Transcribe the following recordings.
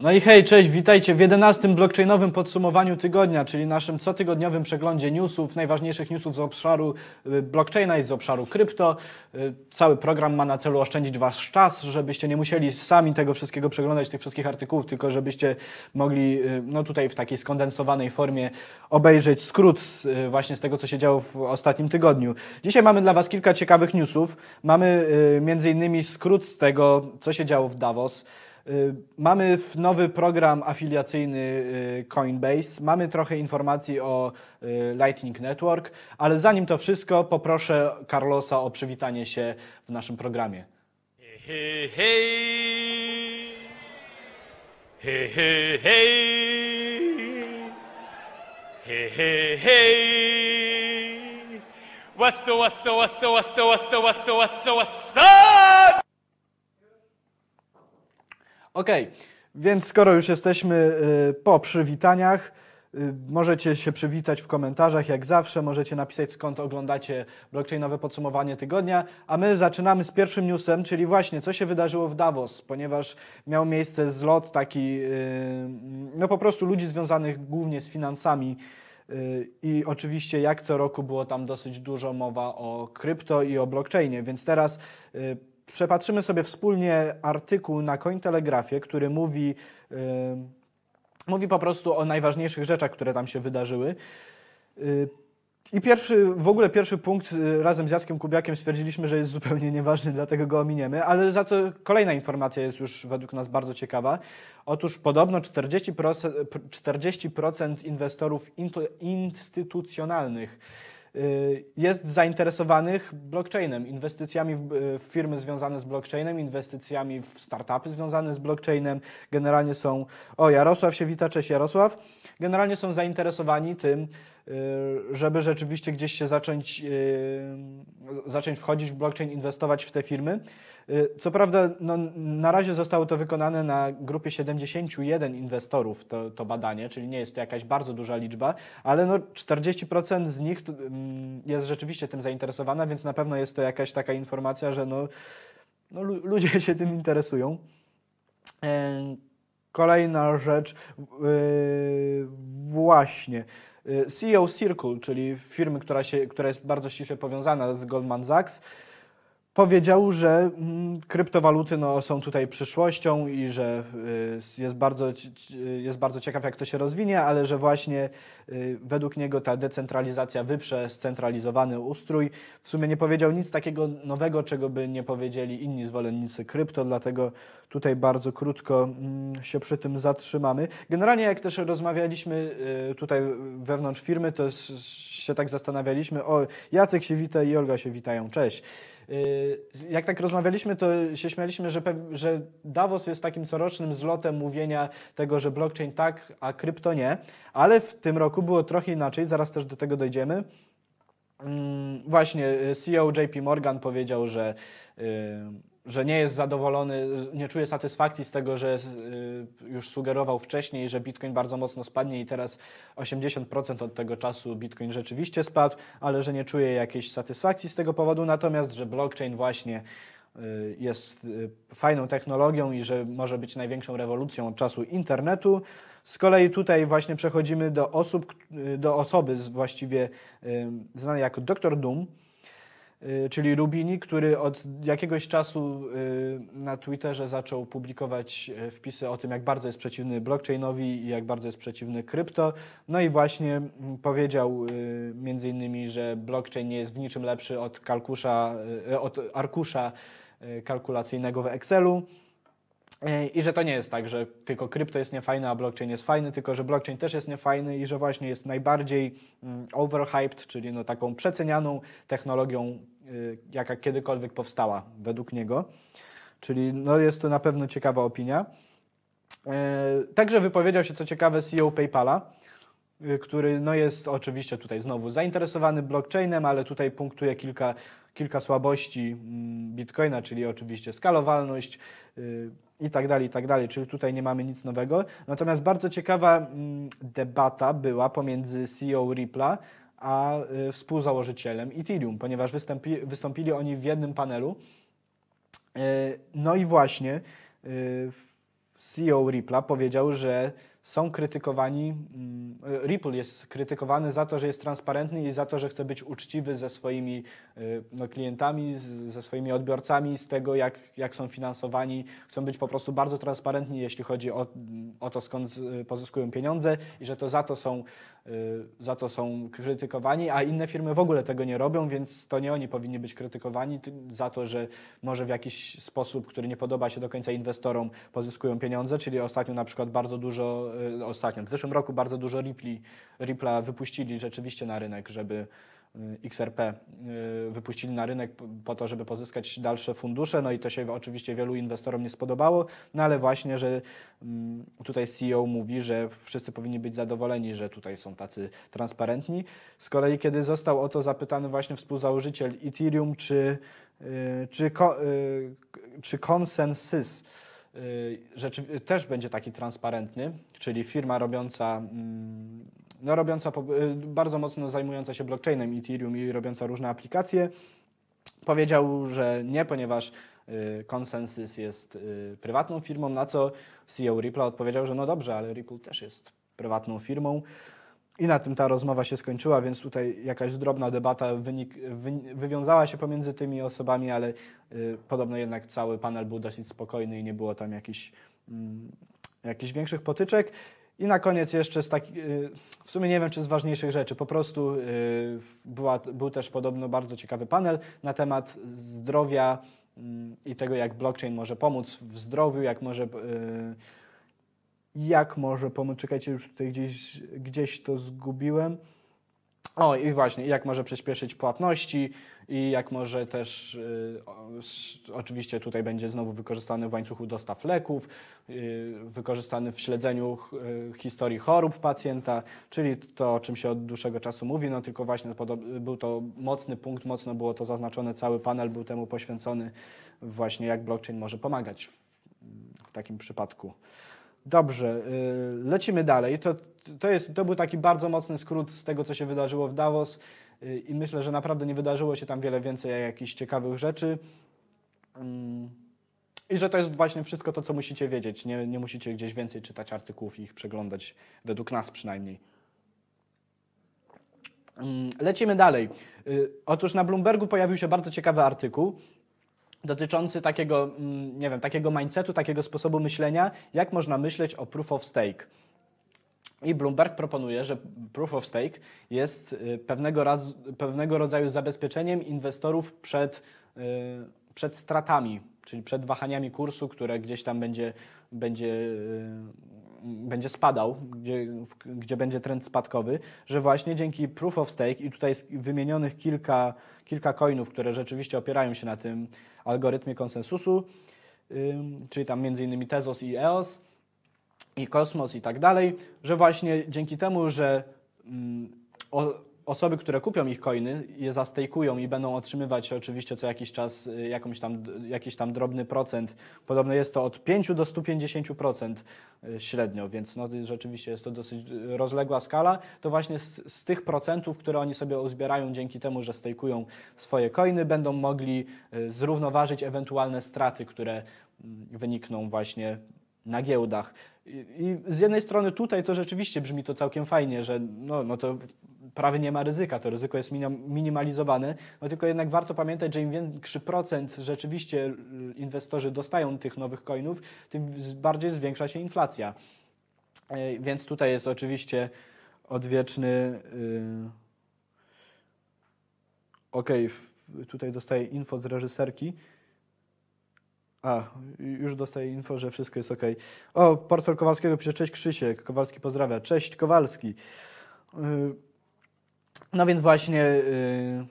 No i hej, cześć, witajcie w 11 blockchainowym podsumowaniu tygodnia, czyli naszym cotygodniowym przeglądzie newsów, najważniejszych newsów z obszaru y, blockchaina i z obszaru krypto. Y, Cały program ma na celu oszczędzić Wasz czas, żebyście nie musieli sami tego wszystkiego przeglądać, tych wszystkich artykułów, tylko żebyście mogli y, no tutaj w takiej skondensowanej formie obejrzeć skrót właśnie z tego, co się działo w ostatnim tygodniu. Dzisiaj mamy dla Was kilka ciekawych newsów. Mamy między innymi skrót z tego, co się działo w Davos. Y, Mamy nowy program afiliacyjny y, Coinbase, mamy trochę informacji o y, Lightning Network, ale zanim to wszystko, poproszę Carlosa o przywitanie się w naszym programie. Up, what's up, what's up, what's up? Okej, więc skoro już jesteśmy y, po przywitaniach, y, możecie się przywitać w komentarzach, jak zawsze, możecie napisać skąd oglądacie blockchainowe podsumowanie tygodnia, a my zaczynamy z pierwszym newsem, czyli właśnie co się wydarzyło w Davos, ponieważ miał miejsce zlot taki, y, no po prostu ludzi związanych głównie z finansami, I oczywiście, jak co roku, było tam dosyć dużo mowa o krypto i o blockchainie, więc teraz przepatrzymy sobie wspólnie artykuł na Cointelegraphie, który mówi, y, mówi po prostu o najważniejszych rzeczach, które tam się wydarzyły. Y, I pierwszy, w ogóle pierwszy punkt y, razem z Jackiem Kubiakiem stwierdziliśmy, że jest zupełnie nieważny, dlatego go ominiemy, ale za to kolejna informacja jest już według nas bardzo ciekawa. Otóż podobno 40%, 40% inwestorów instytucjonalnych jest zainteresowanych blockchainem, inwestycjami w, w firmy związane z blockchainem, inwestycjami w startupy związane z blockchainem. Generalnie są. O, Jarosław się wita, cześć Jarosław. Generalnie są zainteresowani tym, y, żeby rzeczywiście gdzieś się zacząć, y, zacząć wchodzić w blockchain, inwestować w te firmy. Y, Co prawda, no, na razie zostało to wykonane na grupie 71 inwestorów, to, to badanie, czyli nie jest to jakaś bardzo duża liczba, ale no 40% z nich mm, jest rzeczywiście tym zainteresowana, więc na pewno jest to jakaś taka informacja, że no, no, lu- ludzie się tym interesują. E, Kolejna rzecz, yy, właśnie. Yy, CEO Circle, czyli firmy, która, się, która jest bardzo ściśle powiązana z Goldman Sachs, powiedział, że mm, kryptowaluty no, są tutaj przyszłością i że y, jest, bardzo, jest bardzo ciekaw, jak to się rozwinie, ale że właśnie y, według niego ta decentralizacja wyprze scentralizowany ustrój. W sumie nie powiedział nic takiego nowego, czego by nie powiedzieli inni zwolennicy krypto, dlatego tutaj bardzo krótko mm, się przy tym zatrzymamy. Generalnie jak też rozmawialiśmy y, tutaj wewnątrz firmy, to się tak zastanawialiśmy, o Jacek się wita i Olga się witają, cześć. Y, Jak tak rozmawialiśmy, to się śmialiśmy, że, że Davos jest takim corocznym zlotem mówienia tego, że blockchain tak, a krypto nie, ale w tym roku było trochę inaczej, zaraz też do tego dojdziemy. Mm, Właśnie y, CEO JP Morgan powiedział, że, y, że nie jest zadowolony, nie czuje satysfakcji z tego, że y, już sugerował wcześniej, że Bitcoin bardzo mocno spadnie i teraz 80% od tego czasu Bitcoin rzeczywiście spadł, ale że nie czuje jakiejś satysfakcji z tego powodu, natomiast że blockchain właśnie y, jest y, fajną technologią i że może być największą rewolucją od czasu internetu. Z kolei tutaj właśnie przechodzimy do osób, do osoby właściwie znanej jako Dr. Doom, czyli Rubini, który od jakiegoś czasu y, na Twitterze zaczął publikować y, wpisy o tym, jak bardzo jest przeciwny blockchainowi i jak bardzo jest przeciwny krypto. No i właśnie mm, powiedział y, między innymi, że blockchain nie jest w niczym lepszy od, kalkusza, y, od arkusza y, kalkulacyjnego w Excelu. E, I że to nie jest tak, że tylko krypto jest niefajne, a blockchain jest fajny, tylko że blockchain też jest niefajny i że właśnie jest najbardziej mm, overhyped, czyli no taką przecenianą technologią, y, jaka kiedykolwiek powstała według niego. Czyli no jest to na pewno ciekawa opinia. E, Także wypowiedział się, co ciekawe, CEO PayPala, y, który no jest oczywiście tutaj znowu zainteresowany blockchainem, ale tutaj punktuje kilka, kilka słabości mm, Bitcoina, czyli oczywiście skalowalność y, i tak dalej, i tak dalej, czyli tutaj nie mamy nic nowego. Natomiast bardzo ciekawa mm, debata była pomiędzy CEO Ripple'a a y, współzałożycielem Ethereum, ponieważ wystąpi, wystąpili oni w jednym panelu. E, No i właśnie CEO Ripple'a powiedział, że są krytykowani, mm, Ripple jest krytykowany za to, że jest transparentny i za to, że chce być uczciwy ze swoimi y, no, klientami, ze swoimi odbiorcami, z tego, jak, jak są finansowani. Chcą być po prostu bardzo transparentni, jeśli chodzi o, o to, skąd y, pozyskują pieniądze i że to za to są za to są krytykowani, a inne firmy w ogóle tego nie robią, więc to nie oni powinni być krytykowani ty- za to, że może w jakiś sposób, który nie podoba się do końca inwestorom, pozyskują pieniądze, czyli ostatnio na przykład bardzo dużo, ostatnio, w zeszłym roku bardzo dużo Ripple, Ripple'a wypuścili rzeczywiście na rynek, żeby y, XRP y, wypuścili na rynek po to, żeby pozyskać dalsze fundusze, no i to się oczywiście wielu inwestorom nie spodobało, no ale właśnie, że mm, tutaj CEO mówi, że wszyscy powinni być zadowoleni, że tutaj są tacy transparentni. Z kolei, kiedy został o to zapytany właśnie współzałożyciel Ethereum, czy, y, czy, y, czy Consensys y, rzeczy, też będzie taki transparentny, czyli firma robiąca, mm, no robiąca y, bardzo mocno zajmująca się blockchainem Ethereum i robiąca różne aplikacje, powiedział, że nie, ponieważ y, Consensys jest y, prywatną firmą, na co CEO Ripple odpowiedział, że no dobrze, ale Ripple też jest prywatną firmą. I na tym ta rozmowa się skończyła, więc tutaj jakaś drobna debata wynik, wy, wywiązała się pomiędzy tymi osobami, ale y, podobno jednak cały panel był dosyć spokojny i nie było tam jakichś, jakichś większych potyczek. I na koniec jeszcze z takich, y, w sumie nie wiem czy z ważniejszych rzeczy, po prostu y, była, był też podobno bardzo ciekawy panel na temat zdrowia mm, i tego, jak blockchain może pomóc w zdrowiu, jak może y, jak może pomóc, czekajcie, już tutaj gdzieś, gdzieś to zgubiłem. O, i właśnie, jak może przyspieszyć płatności i jak może też, y, oczywiście tutaj będzie znowu wykorzystany w łańcuchu dostaw leków, y, wykorzystany w śledzeniu y, historii chorób pacjenta, czyli to, o czym się od dłuższego czasu mówi, no tylko właśnie był to mocny punkt, mocno było to zaznaczone, cały panel był temu poświęcony właśnie, jak blockchain może pomagać w, w takim przypadku. Dobrze, y, lecimy dalej. To, to, jest, to był taki bardzo mocny skrót z tego, co się wydarzyło w Davos y, i myślę, że naprawdę nie wydarzyło się tam wiele więcej jakichś ciekawych rzeczy. Mm, I że to jest właśnie wszystko to, co musicie wiedzieć. Nie, nie musicie gdzieś więcej czytać artykułów i ich przeglądać, według nas przynajmniej. Mm, Lecimy dalej. Y, Otóż na Bloombergu pojawił się bardzo ciekawy artykuł dotyczący takiego, mm, nie wiem, takiego mindsetu, takiego sposobu myślenia, jak można myśleć o proof of stake. I Bloomberg proponuje, że proof of stake jest y, pewnego, raz, pewnego rodzaju zabezpieczeniem inwestorów przed, y, przed stratami, czyli przed wahaniami kursu, które gdzieś tam będzie, będzie, y, będzie spadał, gdzie, gdzie będzie trend spadkowy, że właśnie dzięki proof of stake i tutaj wymienionych kilka, kilka coinów, które rzeczywiście opierają się na tym algorytmie konsensusu, czyli tam między innymi Tezos i EOS, i kosmos i tak dalej, że właśnie dzięki temu, że o, osoby, które kupią ich coiny, je zastejkują i będą otrzymywać oczywiście co jakiś czas y, jakąś tam, jakiś tam drobny procent. Podobno jest to od 5 do 150% y, średnio, więc no, rzeczywiście jest to dosyć y, rozległa skala. To właśnie z, z tych procentów, które oni sobie uzbierają dzięki temu, że stejkują swoje coiny, będą mogli zrównoważyć ewentualne straty, które mm, wynikną właśnie na giełdach. I, z jednej strony tutaj to rzeczywiście brzmi to całkiem fajnie, że no, no to prawie nie ma ryzyka, to ryzyko jest minim- minimalizowane, no tylko jednak warto pamiętać, że im większy procent rzeczywiście y, inwestorzy dostają tych nowych coinów, tym bardziej zwiększa się inflacja. E, Więc tutaj jest oczywiście odwieczny. Yy... Okej, w- tutaj dostaję info z reżyserki. A, już dostaję info, że wszystko jest ok. O, portfel Kowalskiego pisze, cześć Krzysiek, Kowalski pozdrawia, cześć Kowalski. Yy, No więc właśnie yy,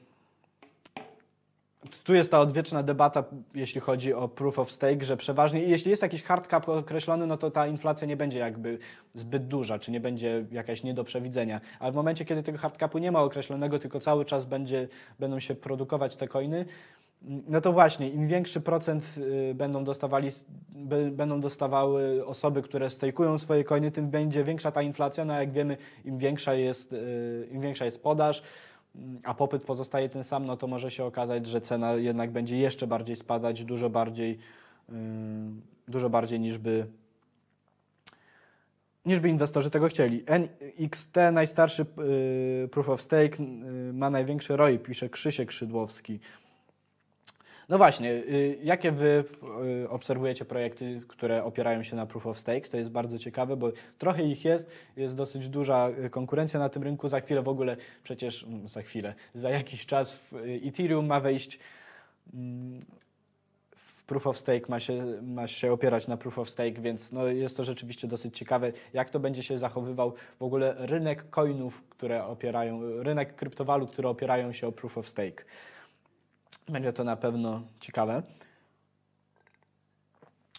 tu jest ta odwieczna debata, jeśli chodzi o proof of stake, że przeważnie, jeśli jest jakiś hard cap określony, no to ta inflacja nie będzie jakby zbyt duża, czy nie będzie jakaś nie do przewidzenia. Ale w momencie, kiedy tego hard capu nie ma określonego, tylko cały czas będzie, będą się produkować te coiny, no to właśnie, im większy procent y, będą dostawali, będą dostawały osoby, które stejkują swoje coiny, tym będzie większa ta inflacja. No a jak wiemy, im większa jest, y, im większa jest podaż, a popyt pozostaje ten sam, no to może się okazać, że cena jednak będzie jeszcze bardziej spadać, dużo bardziej, y, dużo bardziej niż by, niż by inwestorzy tego chcieli. NXT, najstarszy proof of stake, ma największy ROI, pisze Krzysiek Szydłowski. No właśnie, y, jakie wy y, obserwujecie projekty, które opierają się na proof of stake? To jest bardzo ciekawe, bo trochę ich jest, jest dosyć duża y, konkurencja na tym rynku. Za chwilę w ogóle, przecież mm, za chwilę, za jakiś czas w Ethereum ma wejść mm, proof of stake, ma się, ma się opierać na proof of stake, więc no jest to rzeczywiście dosyć ciekawe, jak to będzie się zachowywał w ogóle rynek coinów, które opierają, rynek kryptowalut, które opierają się o proof of stake. Będzie to na pewno ciekawe.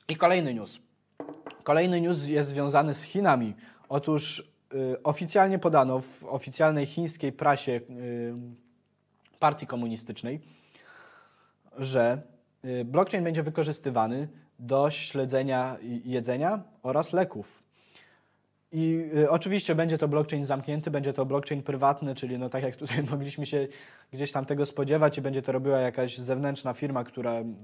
I kolejny news. Kolejny news jest związany z Chinami. Otóż y, oficjalnie podano w oficjalnej chińskiej prasie y, partii komunistycznej, że y, blockchain będzie wykorzystywany do śledzenia jedzenia oraz leków. I y, oczywiście będzie to blockchain zamknięty, będzie to blockchain prywatny, czyli no tak jak tutaj mogliśmy się gdzieś tam tego spodziewać i będzie to robiła jakaś zewnętrzna firma, która mm,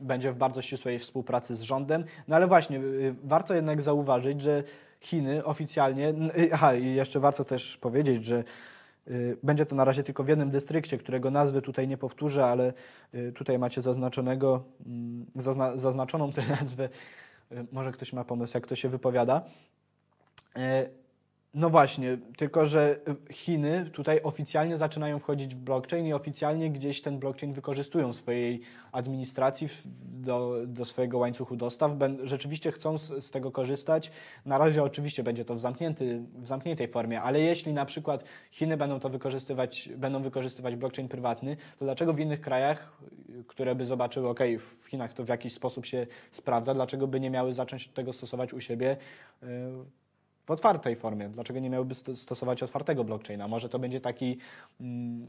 będzie w bardzo ścisłej współpracy z rządem. No ale właśnie, y, warto jednak zauważyć, że Chiny oficjalnie, y, aha i jeszcze warto też powiedzieć, że y, będzie to na razie tylko w jednym dystrykcie, którego nazwy tutaj nie powtórzę, ale y, tutaj macie zaznaczonego, mm, zazna, zaznaczoną tę nazwę. Y, może ktoś ma pomysł, jak to się wypowiada. E, no właśnie, tylko że Chiny tutaj oficjalnie zaczynają wchodzić w blockchain i oficjalnie gdzieś ten blockchain wykorzystują w swojej administracji, do, do swojego łańcuchu dostaw. Rzeczywiście chcą z, z, tego korzystać. Na razie oczywiście będzie to w, zamknięty, w zamkniętej formie, ale jeśli na przykład Chiny będą to wykorzystywać, będą wykorzystywać blockchain prywatny, to dlaczego w innych krajach, które by zobaczyły, ok, w Chinach to w jakiś sposób się sprawdza, dlaczego by nie miały zacząć tego stosować u siebie? Yy, w otwartej formie. Dlaczego nie miałyby stosować otwartego blockchaina? Może to będzie taki, mm,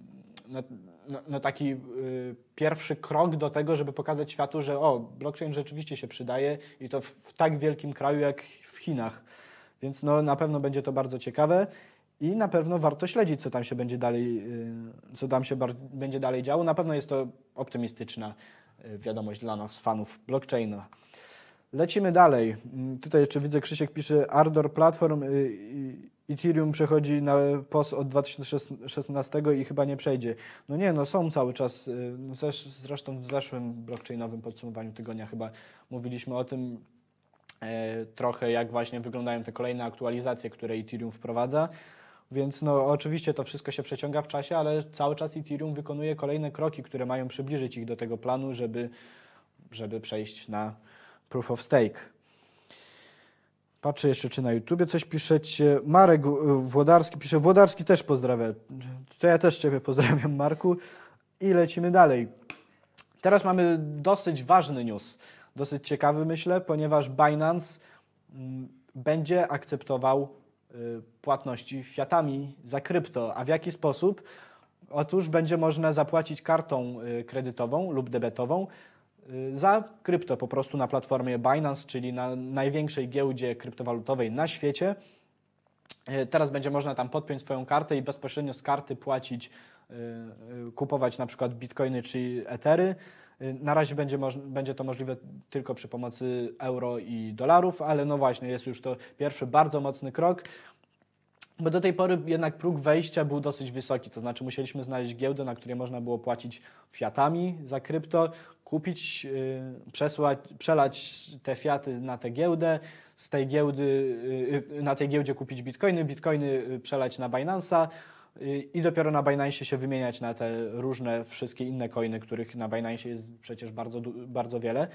no, no, no taki y, pierwszy krok do tego, żeby pokazać światu, że o, blockchain rzeczywiście się przydaje i to w, w tak wielkim kraju jak w Chinach. Więc no, na pewno będzie to bardzo ciekawe i na pewno warto śledzić, co tam się będzie dalej, y, co tam się będzie dalej działo. Na pewno jest to optymistyczna y, wiadomość dla nas, fanów blockchaina. Lecimy dalej. Mm, tutaj jeszcze widzę, Krzysiek pisze, Ardor Platform, y, Ethereum przechodzi na POS od 2016 i chyba nie przejdzie. No nie, no są cały czas, y, no zresztą w zeszłym blockchainowym podsumowaniu tygodnia chyba mówiliśmy o tym e, trochę, jak właśnie wyglądają te kolejne aktualizacje, które Ethereum wprowadza. Więc no, oczywiście to wszystko się przeciąga w czasie, ale cały czas Ethereum wykonuje kolejne kroki, które mają przybliżyć ich do tego planu, żeby, żeby przejść na Proof of Stake. Patrzę jeszcze, czy na YouTubie coś piszecie. Marek Włodarski pisze, Włodarski też pozdrawia. To ja też Ciebie pozdrawiam, Marku. I lecimy dalej. Teraz mamy dosyć ważny news, dosyć ciekawy myślę, ponieważ Binance mm, będzie akceptował y, płatności fiatami za krypto. A w jaki sposób? Otóż będzie można zapłacić kartą y, kredytową lub debetową za krypto po prostu na platformie Binance, czyli na największej giełdzie kryptowalutowej na świecie. Y, teraz będzie można tam podpiąć swoją kartę i bezpośrednio z karty płacić, y, kupować na przykład bitcoiny czy etery. Na razie będzie, będzie to możliwe tylko przy pomocy euro i dolarów, ale no właśnie, jest już to pierwszy bardzo mocny krok. Bo do tej pory jednak próg wejścia był dosyć wysoki, to znaczy musieliśmy znaleźć giełdę, na której można było płacić fiatami za krypto, kupić, yy, przesłać, przelać te fiaty na tę giełdę, z tej giełdy, yy, na tej giełdzie kupić bitcoiny, bitcoiny y, przelać na Binance'a i dopiero na Binance się wymieniać na te różne wszystkie inne coiny, których na Binance jest przecież bardzo, bardzo wiele.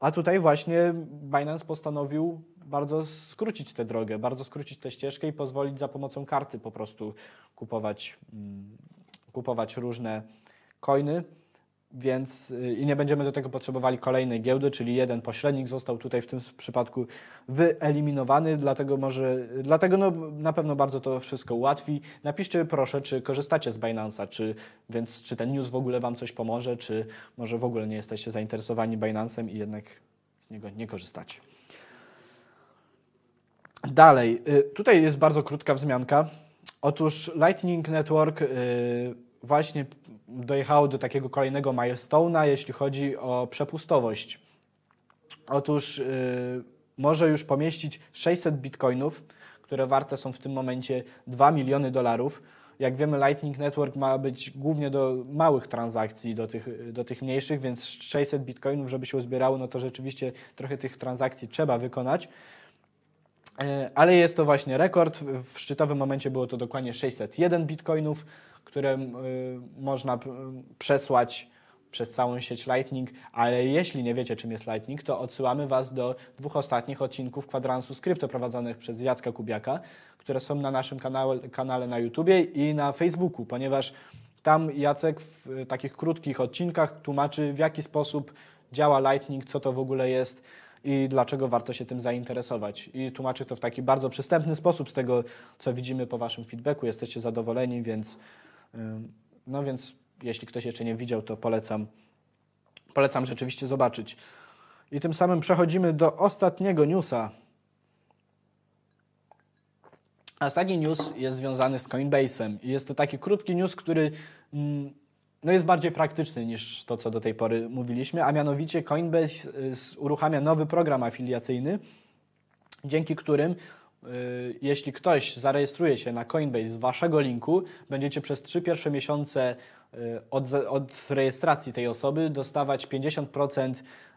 A tutaj właśnie Binance postanowił bardzo skrócić tę drogę, bardzo skrócić tę ścieżkę i pozwolić za pomocą karty po prostu kupować, mm, kupować różne coiny. Więc y, i nie będziemy do tego potrzebowali kolejnej giełdy, czyli jeden pośrednik został tutaj w tym przypadku wyeliminowany, dlatego może, dlatego no, na pewno bardzo to wszystko ułatwi. Napiszcie proszę, czy korzystacie z Binance'a, czy, więc czy ten news w ogóle Wam coś pomoże, czy może w ogóle nie jesteście zainteresowani Binance'em i jednak z niego nie korzystacie. Dalej, y, tutaj jest bardzo krótka wzmianka. Otóż Lightning Network y, właśnie dojechało do takiego kolejnego milestone'a, jeśli chodzi o przepustowość. Otóż może już pomieścić 600 bitcoinów, które warte są w tym momencie 2 miliony dolarów. Jak wiemy, Lightning Network ma być głównie do małych transakcji, do tych, do tych mniejszych, więc 600 bitcoinów, żeby się uzbierało, no to rzeczywiście trochę tych transakcji trzeba wykonać. E, Ale jest to właśnie rekord. W szczytowym momencie było to dokładnie 601 bitcoinów, które y, można p- przesłać przez całą sieć Lightning, ale jeśli nie wiecie, czym jest Lightning, to odsyłamy Was do dwóch ostatnich odcinków kwadransu skrypto prowadzonych przez Jacka Kubiaka, które są na naszym kanale, kanale na YouTubie i na Facebooku, ponieważ tam Jacek w y, takich krótkich odcinkach tłumaczy, w jaki sposób działa Lightning, co to w ogóle jest i dlaczego warto się tym zainteresować. I tłumaczy to w taki bardzo przystępny sposób z tego, co widzimy po Waszym feedbacku. Jesteście zadowoleni, więc, no więc jeśli ktoś jeszcze nie widział, to polecam, polecam rzeczywiście zobaczyć. I tym samym przechodzimy do ostatniego newsa. Ostatni news jest związany z Coinbase'em i jest to taki krótki news, który mm, no jest bardziej praktyczny niż to, co do tej pory mówiliśmy, a mianowicie Coinbase y, uruchamia nowy program afiliacyjny, dzięki którym jeśli ktoś zarejestruje się na Coinbase z waszego linku, będziecie przez trzy pierwsze miesiące y, od, od rejestracji tej osoby dostawać 50%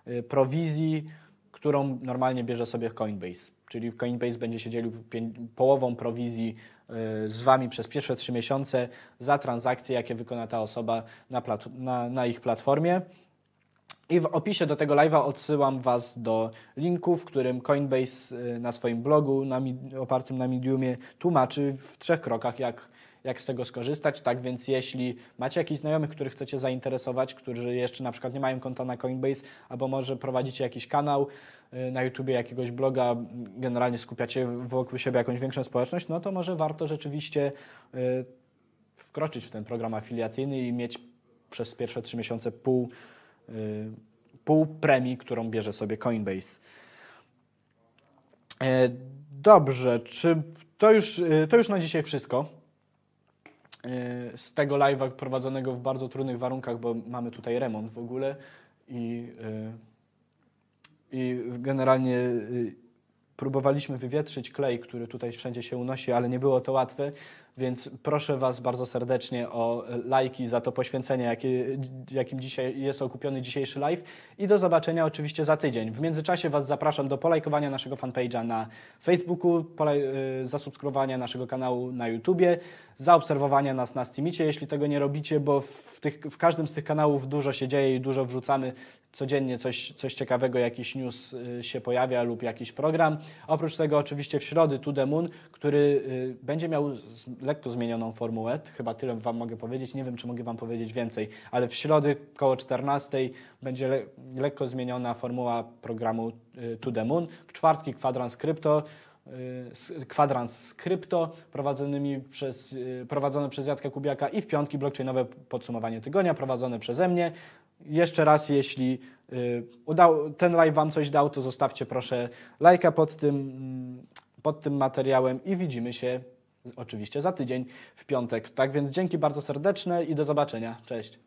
y, prowizji, którą normalnie bierze sobie Coinbase. Czyli Coinbase będzie się dzielił połową prowizji y, z wami przez pierwsze trzy miesiące za transakcje, jakie wykona ta osoba na, na, na ich platformie. I w opisie do tego live'a odsyłam Was do linku, w którym Coinbase y, na swoim blogu na, opartym na Mediumie tłumaczy w trzech krokach, jak, jak z tego skorzystać. Tak więc jeśli macie jakichś znajomych, których chcecie zainteresować, którzy jeszcze na przykład nie mają konta na Coinbase, albo może prowadzicie jakiś kanał y, na YouTubie, jakiegoś bloga, m, generalnie skupiacie wokół siebie jakąś większą społeczność, no to może warto rzeczywiście y, wkroczyć w ten program afiliacyjny i mieć przez pierwsze trzy miesiące pół, y, pół premii, którą bierze sobie Coinbase. E, Dobrze, czy to już, y, to już na dzisiaj wszystko? Y, Z tego live'a prowadzonego w bardzo trudnych warunkach, bo mamy tutaj remont w ogóle i, y, i generalnie y, próbowaliśmy wywietrzyć klej, który tutaj wszędzie się unosi, ale nie było to łatwe, więc proszę Was bardzo serdecznie o lajki za to poświęcenie, jakie, jakim dzisiaj jest okupiony dzisiejszy live i do zobaczenia oczywiście za tydzień. W międzyczasie Was zapraszam do polajkowania naszego fanpage'a na Facebooku, polaj, y, zasubskrybowania naszego kanału na YouTubie, zaobserwowania nas na Steamicie, jeśli tego nie robicie, bo w, tych, w każdym z tych kanałów dużo się dzieje i dużo wrzucamy. Codziennie coś, coś ciekawego, jakiś news y, się pojawia lub jakiś program. Oprócz tego oczywiście w środę To The Moon, który y, będzie miał lekko zmienioną formułę, chyba tyle Wam mogę powiedzieć, nie wiem czy mogę Wam powiedzieć więcej, ale w środę koło 14 będzie le, lekko zmieniona formuła programu y, To The Moon. W czwartki kwadrans krypto, kwadrans krypto prowadzonymi przez, prowadzone przez Jacka Kubiaka i w piątki blockchainowe podsumowanie tygodnia prowadzone przeze mnie. Jeszcze raz, jeśli y, udał, ten live Wam coś dał, to zostawcie proszę lajka pod tym, mm, pod tym materiałem i widzimy się oczywiście za tydzień w piątek. Tak więc dzięki bardzo serdeczne i do zobaczenia. Cześć.